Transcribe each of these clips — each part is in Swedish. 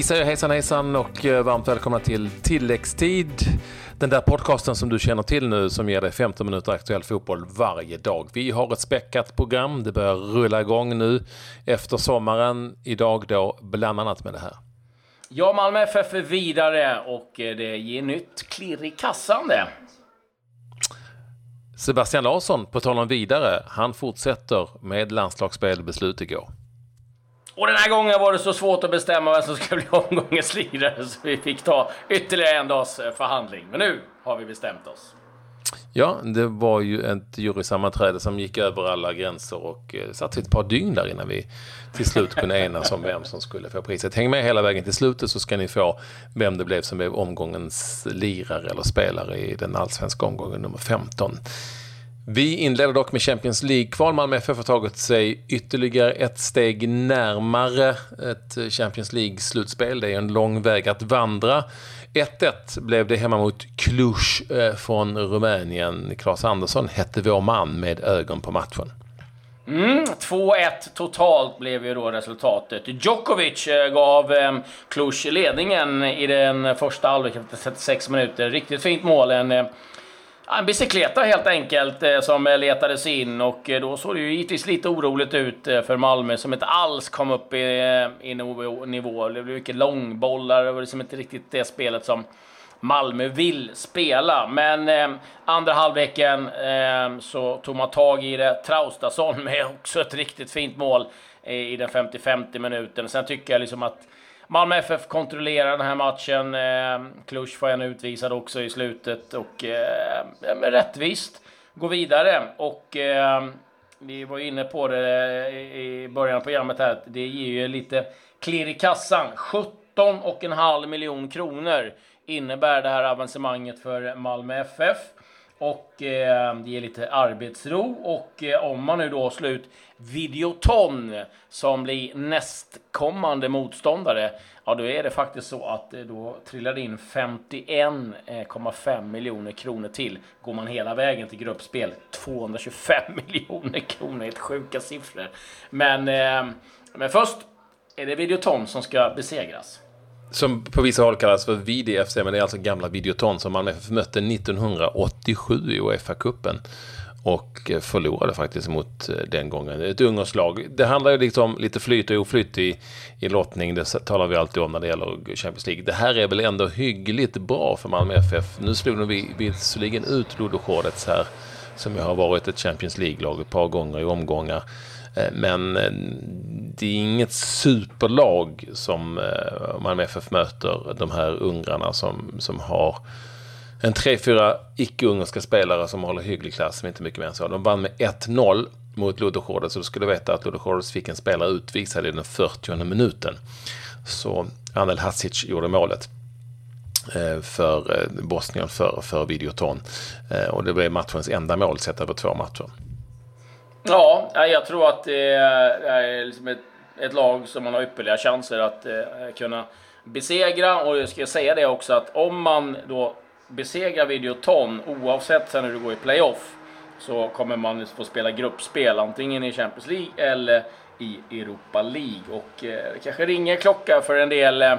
Vi säger hejsan hejsan och eh, varmt välkomna till tilläggstid. Den där podcasten som du känner till nu som ger dig 15 minuter aktuell fotboll varje dag. Vi har ett späckat program. Det börjar rulla igång nu efter sommaren. Idag då bland annat med det här. Ja, Malmö FF är vidare och eh, det ger nytt klirr i kassan det. Sebastian Larsson, på tal om vidare, han fortsätter med landslagsspel beslut igår. Och den här gången var det så svårt att bestämma vem som skulle bli omgångens lirare så vi fick ta ytterligare en dags eh, förhandling. Men nu har vi bestämt oss. Ja, det var ju ett jurysammanträde som gick över alla gränser och eh, satt ett par dygn där innan vi till slut kunde enas om vem som skulle få priset. Häng med hela vägen till slutet så ska ni få vem det blev som blev omgångens lirare eller spelare i den allsvenska omgången nummer 15. Vi inleder dock med Champions League-kval. Malmö FF har tagit sig ytterligare ett steg närmare ett Champions League-slutspel. Det är en lång väg att vandra. 1-1 blev det hemma mot Cluj eh, från Rumänien. Claes Andersson hette vår man med ögon på matchen. Mm, 2-1 totalt blev ju då resultatet. Djokovic eh, gav eh, Cluj ledningen i den första halvleken efter 36 minuter. Riktigt fint mål. En, eh, en bicykleta helt enkelt eh, som letades in och eh, då såg det ju givetvis lite oroligt ut eh, för Malmö som inte alls kom upp i, i nivå. Det blev mycket långbollar, det var liksom inte riktigt det spelet som Malmö vill spela. Men eh, andra halvleken eh, så tog man tag i det. Traustason med också ett riktigt fint mål eh, i den 50-50 minuten. Sen tycker jag liksom att Malmö FF kontrollerar den här matchen. Eh, Klusch får en utvisad också i slutet och eh, rättvist går vidare. Och eh, vi var inne på det i början av programmet här det ger ju lite klirr i kassan. 17,5 miljoner kronor innebär det här avancemanget för Malmö FF. Och eh, det ger lite arbetsro. Och eh, om man nu då slår ut Videoton som blir nästkommande motståndare, ja då är det faktiskt så att eh, då trillar det in 51,5 miljoner kronor till. Går man hela vägen till gruppspel, 225 miljoner kronor, helt sjuka siffror. Men, eh, men först är det Videoton som ska besegras som på vissa håll kallas för VDFC, men det är alltså gamla Videoton som Malmö mötte 1987 i Uefa-cupen. Och eh, förlorade faktiskt mot eh, den gången. Ett ungerskt lag. Det handlar ju liksom lite flyt och oflyt i, i lottning. Det talar vi alltid om när det gäller Champions League. Det här är väl ändå hyggligt bra för Malmö FF. Nu slog de visserligen ut Ludogorets här, som ju har varit ett Champions League-lag ett par gånger i omgångar. Eh, men det är inget superlag som eh, Malmö FF möter, de här ungrarna som, som har en tre, fyra icke-ungerska spelare som håller hygglig klass, som inte mycket mer än så. De vann med 1-0 mot Ludogorets, så du skulle veta att Ludogorets fick en spelare utvisad i den 40 minuten. Så Anel Hasic gjorde målet eh, för eh, Bosnien, för, för Videoton. Och det blev matchens enda mål sett över två matcher. Ja, jag tror att det är eh, liksom ett, ett lag som man har ypperliga chanser att eh, kunna besegra. Och jag ska säga det också att om man då besegrar Videoton, oavsett sen hur det går i playoff, så kommer man få spela gruppspel antingen i Champions League eller i Europa League. Och eh, det kanske ringer klocka för en del eh,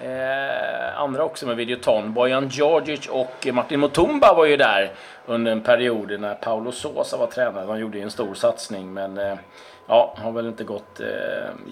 eh, andra också med Videoton. Bojan Djordjic och Martin Mutumba var ju där under en period när Paolo Sosa var tränare. De gjorde ju en stor satsning men eh, ja, har väl inte gått eh,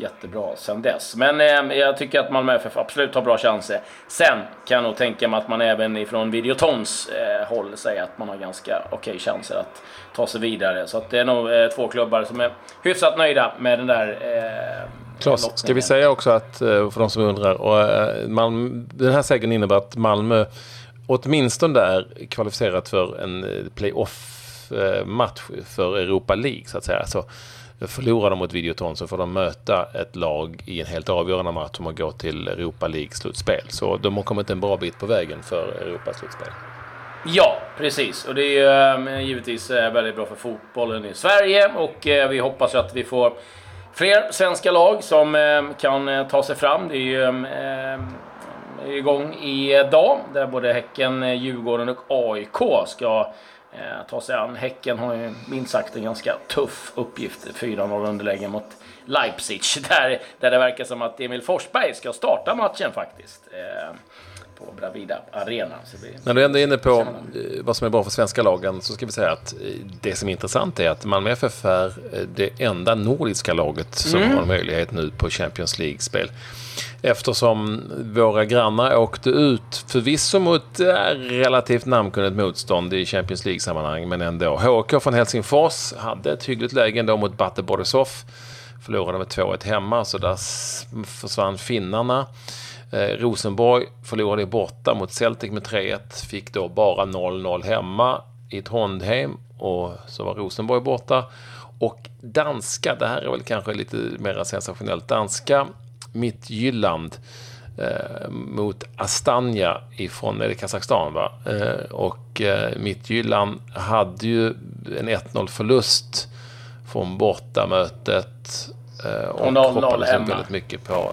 jättebra sen dess. Men eh, jag tycker att Malmö FF absolut har bra chanser. Sen kan jag nog tänka mig att man även ifrån Videotons eh, håll säger att man har ganska okej okay chanser att ta sig vidare. Så att det är nog eh, två klubbar som är hyfsat nöjda med den där eh, Klas, ska vi säga också att, eh, för de som undrar, och eh, Malmö, den här segern innebär att Malmö åtminstone är kvalificerat för en eh, playoff-match för Europa League så att säga. Så förlorar de mot Videoton så får de möta ett lag i en helt avgörande match om att gå till Europa League-slutspel. Så de har kommit en bra bit på vägen för Europaslutspel. Ja, precis. Och det är givetvis väldigt bra för fotbollen i Sverige och vi hoppas att vi får Fler svenska lag som eh, kan eh, ta sig fram. Det är ju eh, igång idag där både Häcken, Djurgården och AIK ska ta sig an. Häcken har ju minst sagt en ganska tuff uppgift. 4-0 underläge mot Leipzig. Där, där det verkar som att Emil Forsberg ska starta matchen faktiskt. På Bravida Arena. När du ändå är inne på eh, vad som är bra för svenska lagen så ska vi säga att eh, det som är intressant är att Malmö FF är eh, det enda nordiska laget som mm. har möjlighet nu på Champions League-spel. Eftersom våra grannar åkte ut, förvisso mot relativt namnkunnigt motstånd i Champions League-sammanhang, men ändå. HK från Helsingfors hade ett hyggligt läge ändå mot Bate Borisov. Förlorade med 2-1 hemma, så där försvann finnarna. Eh, Rosenborg förlorade borta mot Celtic med 3-1. Fick då bara 0-0 hemma i Trondheim och så var Rosenborg borta. Och danska, det här är väl kanske lite mer sensationellt. Danska Midtjylland eh, mot Astana ifrån, är det Kazakstan va? Eh, och eh, Midtjylland hade ju en 1-0 förlust från bortamötet. Eh, och, och 0-0 hemma. väldigt mycket på,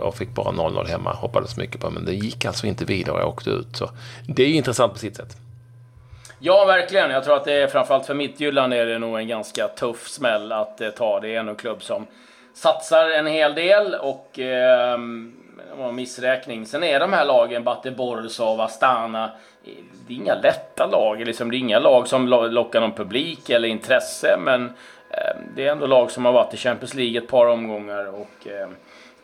och fick bara 0-0 hemma. Hoppades mycket på, men det gick alltså inte vidare och åkte ut. Så det är ju intressant på sitt sätt. Ja, verkligen. Jag tror att det är framförallt för Midtjylland är det nog en ganska tuff smäll att eh, ta. Det är en klubb som satsar en hel del och eh, missräkning. Sen är de här lagen, Bate Borisov, Astana, det är inga lätta lag. Liksom, det är inga lag som lockar någon publik eller intresse, men eh, det är ändå lag som har varit i Champions League ett par omgångar och eh,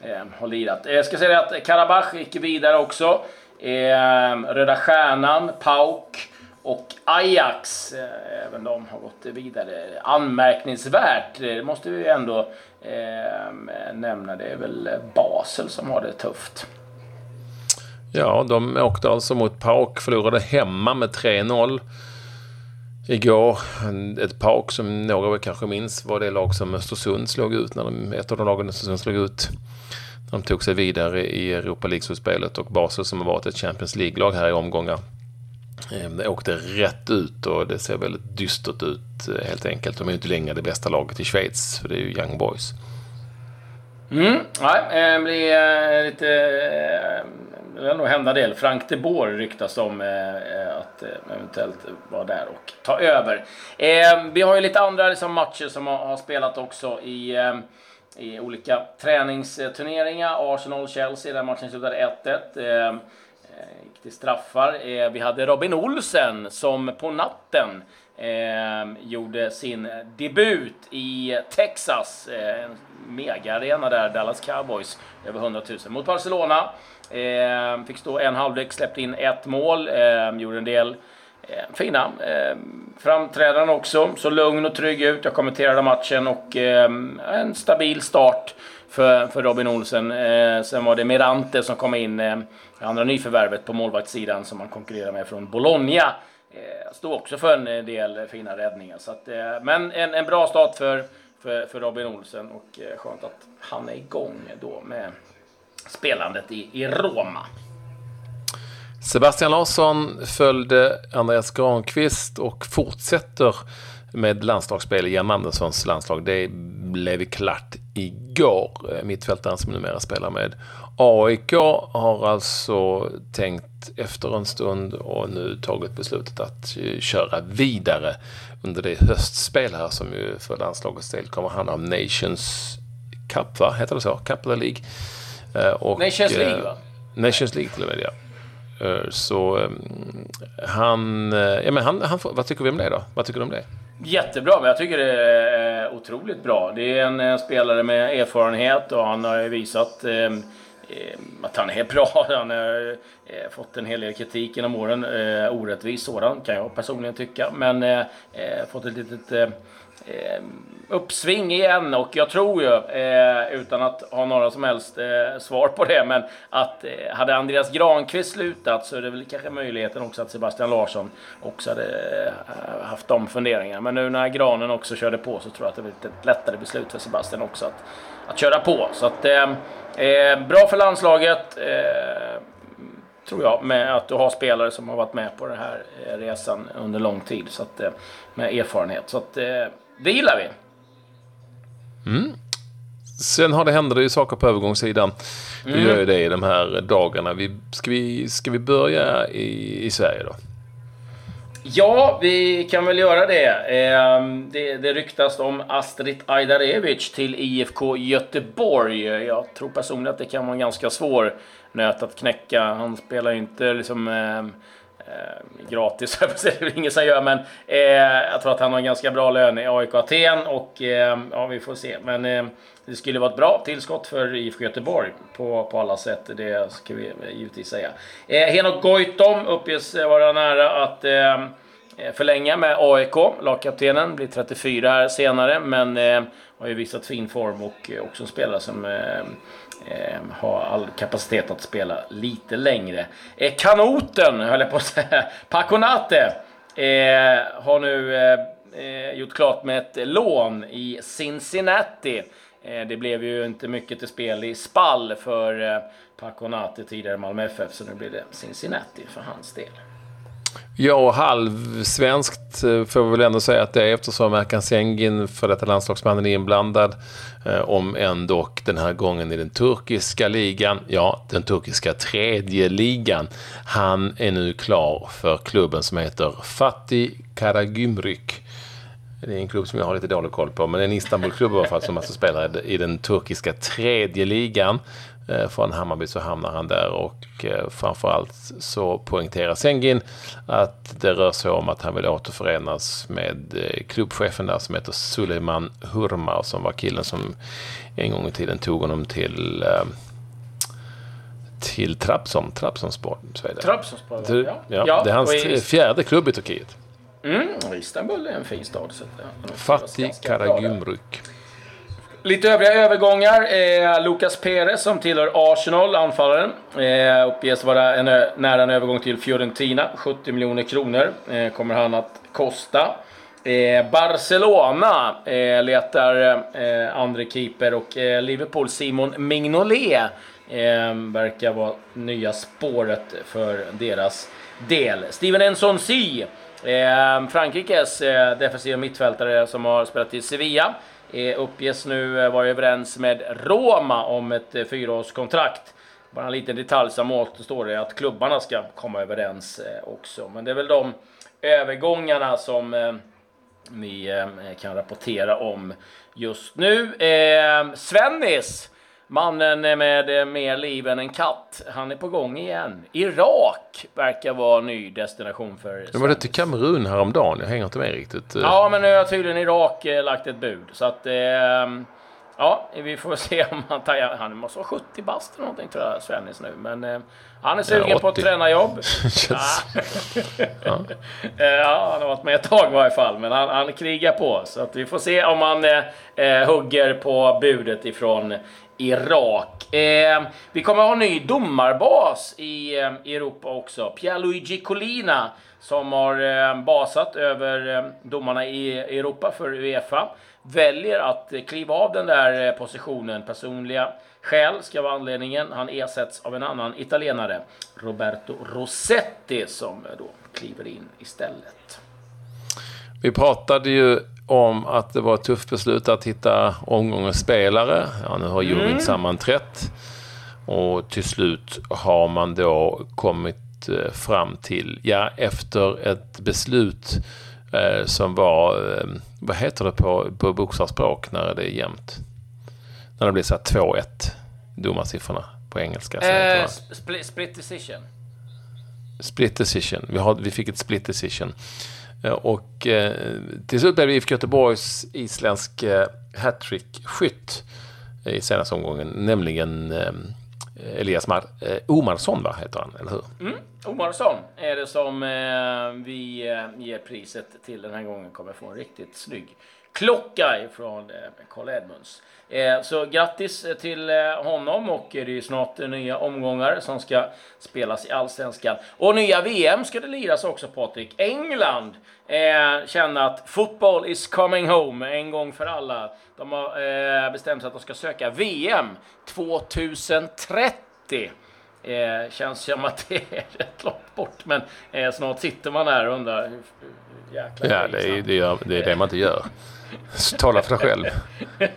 Ehm, har lirat. Jag ska säga att Karabach gick vidare också. Eh, Röda Stjärnan, PAOK och Ajax, eh, även de har gått vidare. Anmärkningsvärt, eh, det måste vi ändå eh, nämna. Det är väl Basel som har det tufft. Ja, de åkte alltså mot PAOK, förlorade hemma med 3-0 igår. Ett PAOK som några av er kanske minns var det lag som Östersund slog ut, när de, ett av de lagen Östersund slog ut de tog sig vidare i Europa League-slutspelet och Basel som har varit ett Champions League-lag här i omgångar ehm, det åkte rätt ut och det ser väldigt dystert ut eh, helt enkelt. De är ju inte längre det bästa laget i Schweiz, för det är ju Young Boys. Mm, nej, eh, det blir eh, lite... Det lär nog hända del. Frank de Boer ryktas om eh, eh, att eh, eventuellt vara där och ta över. Vi har ju lite andra liksom, matcher som har spelat också i i olika träningsturneringar. Arsenal-Chelsea, där matchen slutade 1-1. Eh, gick till straffar. Eh, vi hade Robin Olsen som på natten eh, gjorde sin debut i Texas. Eh, megaarena där, Dallas Cowboys. Över 100 000 mot Barcelona. Eh, fick stå en halvlek, släppte in ett mål. Eh, gjorde en del Eh, fina eh, framträdanden också. Så lugn och trygg ut. Jag kommenterade matchen och eh, en stabil start för, för Robin Olsen. Eh, sen var det Mirante som kom in, eh, andra nyförvärvet på målvaktssidan som han konkurrerar med från Bologna. Eh, stod också för en eh, del fina räddningar. Så att, eh, men en, en bra start för, för, för Robin Olsen och eh, skönt att han är igång då med spelandet i, i Roma. Sebastian Larsson följde Andreas Granqvist och fortsätter med landslagsspel i Jan Anderssons landslag. Det blev klart igår. Mittfältaren som numera spelar med AIK har alltså tänkt efter en stund och nu tagit beslutet att köra vidare under det höstspel här som ju för landslagets del kommer handla om Nations Cup, va? Heter det så? Cup eller League? Eh, och, Nations League, va? Nations League till och med, ja. Eh, så han, eh, ja men han, han, vad tycker vi om det då? Vad tycker du om det? Jättebra, men jag tycker det är otroligt bra. Det är en, spelare med erfarenhet och han har visat eh, att han är bra. Han har eh, fått en hel del kritik genom åren. Eh, orättvis sådan kan jag personligen tycka. Men eh, fått ett litet eh, uppsving igen och jag tror ju, eh, utan att ha några som helst eh, svar på det, men att eh, hade Andreas Granqvist slutat så är det väl kanske möjligheten också att Sebastian Larsson också hade eh, haft de funderingarna. Men nu när Granen också körde på så tror jag att det blir ett lättare beslut för Sebastian också att, att köra på. Så att, ehm, eh, bra för landslaget eh, tror jag, med att du har spelare som har varit med på den här resan under lång tid. Så att, med erfarenhet. Så att, det gillar vi. Mm. Sen har det händer det ju saker på övergångssidan. Det mm. gör ju det i de här dagarna. Vi, ska, vi, ska vi börja i, i Sverige då? Ja, vi kan väl göra det. Eh, det, det ryktas om Astrid Ajdarevic till IFK Göteborg. Jag tror personligen att det kan vara en ganska svår nöt att knäcka. Han spelar ju inte liksom eh, gratis, det är ingen som gör, men eh, jag tror att han har en ganska bra lön i AIK Aten och eh, ja, vi får se. Men eh, det skulle vara ett bra tillskott för IFK Göteborg på, på alla sätt. Det ska vi givetvis säga. Eh, Henok Goitom uppges vara nära att eh, eh förlänga med AIK. Lagkaptenen blir 34 här senare, men eh, har ju visat fin form och eh, också en spelare som eh, Ehm, har all kapacitet att spela lite längre. Eh, kanoten, höll jag på att säga, Paconate, eh, har nu eh, eh, gjort klart med ett lån i Cincinnati. Eh, det blev ju inte mycket till spel i Spall för eh, Paconate, tidigare Malmö FF, så nu blir det Cincinnati för hans del. Ja, halvsvenskt eh, får vi väl ändå säga att det är eftersom Erkan Sengin, för detta landslagsmannen, är inblandad. Eh, om ändå den här gången i den turkiska ligan. Ja, den turkiska tredje ligan. Han är nu klar för klubben som heter Fatih Karagümrük. Det är en klubb som jag har lite dålig koll på, men det är en Istanbulklubb i alla fall som alltså spelar i den turkiska tredje ligan. Eh, från Hammarby så hamnar han där och eh, framförallt så poängterar Sengin att det rör sig om att han vill återförenas med eh, klubbchefen där som heter Suleiman Hurma som var killen som en gång i tiden tog honom till till Trabzon, Trabzonspor. Trabzonspor, ja. ja. ja. Det är hans fjärde klubb i Turkiet. Mm, Istanbul är en fin stad. Så Fattig Karagümrük. Lite övriga övergångar. Eh, Lucas Perez som tillhör Arsenal, anfallaren. Eh, uppges vara en, nära en övergång till Fiorentina. 70 miljoner kronor eh, kommer han att kosta. Eh, Barcelona eh, letar eh, andre keeper och eh, Liverpool Simon Mignolet eh, verkar vara nya spåret för deras del. Steven Enson Si Eh, Frankrikes eh, defensiva mittfältare som har spelat i Sevilla Eh, uppges nu eh, vara överens med Roma om ett eh, fyraårskontrakt. Bara en liten detalj som återstår är att klubbarna ska komma överens också. Men det är väl de övergångarna som vi kan rapportera om just nu. Svennis Mannen med mer liv än en katt, han är på gång igen. Irak verkar vara ny destination för Det var det till Kamerun häromdagen? Jag hänger inte med riktigt. Ja, men nu har tydligen Irak eh, lagt ett bud. Så att... Eh, ja, vi får se om han tar... Han måste vara 70 bast eller någonting tror jag, Svennis nu. Men eh, han är sugen ja, på att träna jobb. ja. ja, han har varit med ett tag i varje fall. Men han, han krigar på. Så att vi får se om han eh, hugger på budet ifrån Irak. Eh, vi kommer att ha en ny domarbas i eh, Europa också. Pierluigi Collina som har eh, basat över eh, domarna i Europa för Uefa väljer att kliva av den där eh, positionen. Personliga skäl ska vara anledningen. Han ersätts av en annan italienare, Roberto Rossetti, som eh, då kliver in istället. Vi pratade ju om att det var ett tufft beslut att hitta omgångens spelare. Ja, nu har juryn mm. sammanträtt. Och till slut har man då kommit eh, fram till, ja efter ett beslut eh, som var, eh, vad heter det på, på boxarspråk när det är jämnt? När det blir så här 2-1, domarsiffrorna på engelska. Eh, split, split decision. Split decision. Vi, har, vi fick ett split decision. Eh, och eh, till slut blev IFK Göteborgs isländsk eh, hattrick-skytt i senaste omgången, nämligen Elias Mar Omarsson, va, heter han, eller hur? Mm, Omarsson är det som vi ger priset till den här gången. Kommer få en riktigt snygg klocka ifrån eh, Carl Edmunds. Eh, så grattis eh, till honom och det är ju snart nya omgångar som ska spelas i Allsvenskan. Och nya VM ska det liras också Patrik. England eh, känner att football is coming home en gång för alla. De har eh, bestämt sig att de ska söka VM 2030. Eh, känns som att det är rätt långt bort, men eh, snart sitter man där och undrar hur, hur jäkla Ja, det är, det, gör, det är det man inte gör. Tala för dig själv.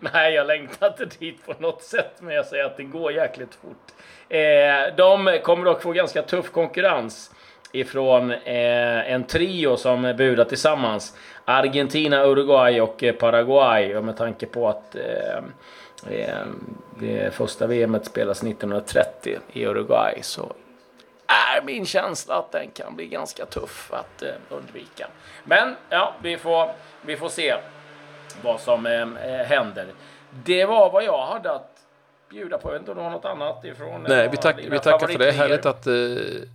Nej, jag längtar inte dit på något sätt, men jag säger att det går jäkligt fort. Eh, de kommer dock få ganska tuff konkurrens ifrån eh, en trio som budar tillsammans. Argentina, Uruguay och eh, Paraguay. Och med tanke på att eh det första VMet spelas 1930 i Uruguay så är min känsla att den kan bli ganska tuff att eh, undvika. Men ja, vi får, vi får se vad som eh, händer. Det var vad jag hade att bjuda på. Jag vet inte om du har något annat ifrån? Nej, vi, tack, vi tackar för det. Härligt att eh,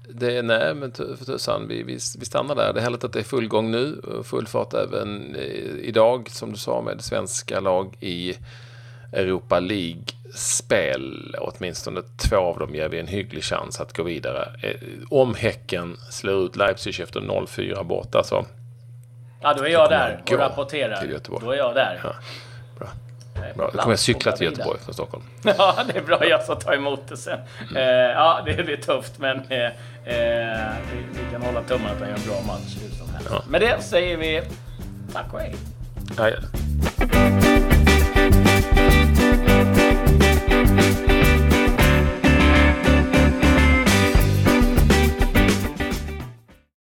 det är, nej men för tusan, vi, vi, vi stannar där. Det är härligt att det är full gång nu, full fart även eh, idag, som du sa, med svenska lag i Europa League-spel. Åtminstone två av dem ger vi en hygglig chans att gå vidare. Eh, om Häcken slår ut Leipzig efter 0-4 borta så... Ja, då är jag där och rapporterar. Då är jag där. Ja. Bra. Då kommer jag cykla till Göteborg från Stockholm. Ja, det är bra. Jag ska ta emot det sen. Mm. Eh, ja, det blir tufft, men eh, eh, vi, vi, kan hålla tummarna att han gör en bra match. Ja. Med det säger vi tack och hej. Ja,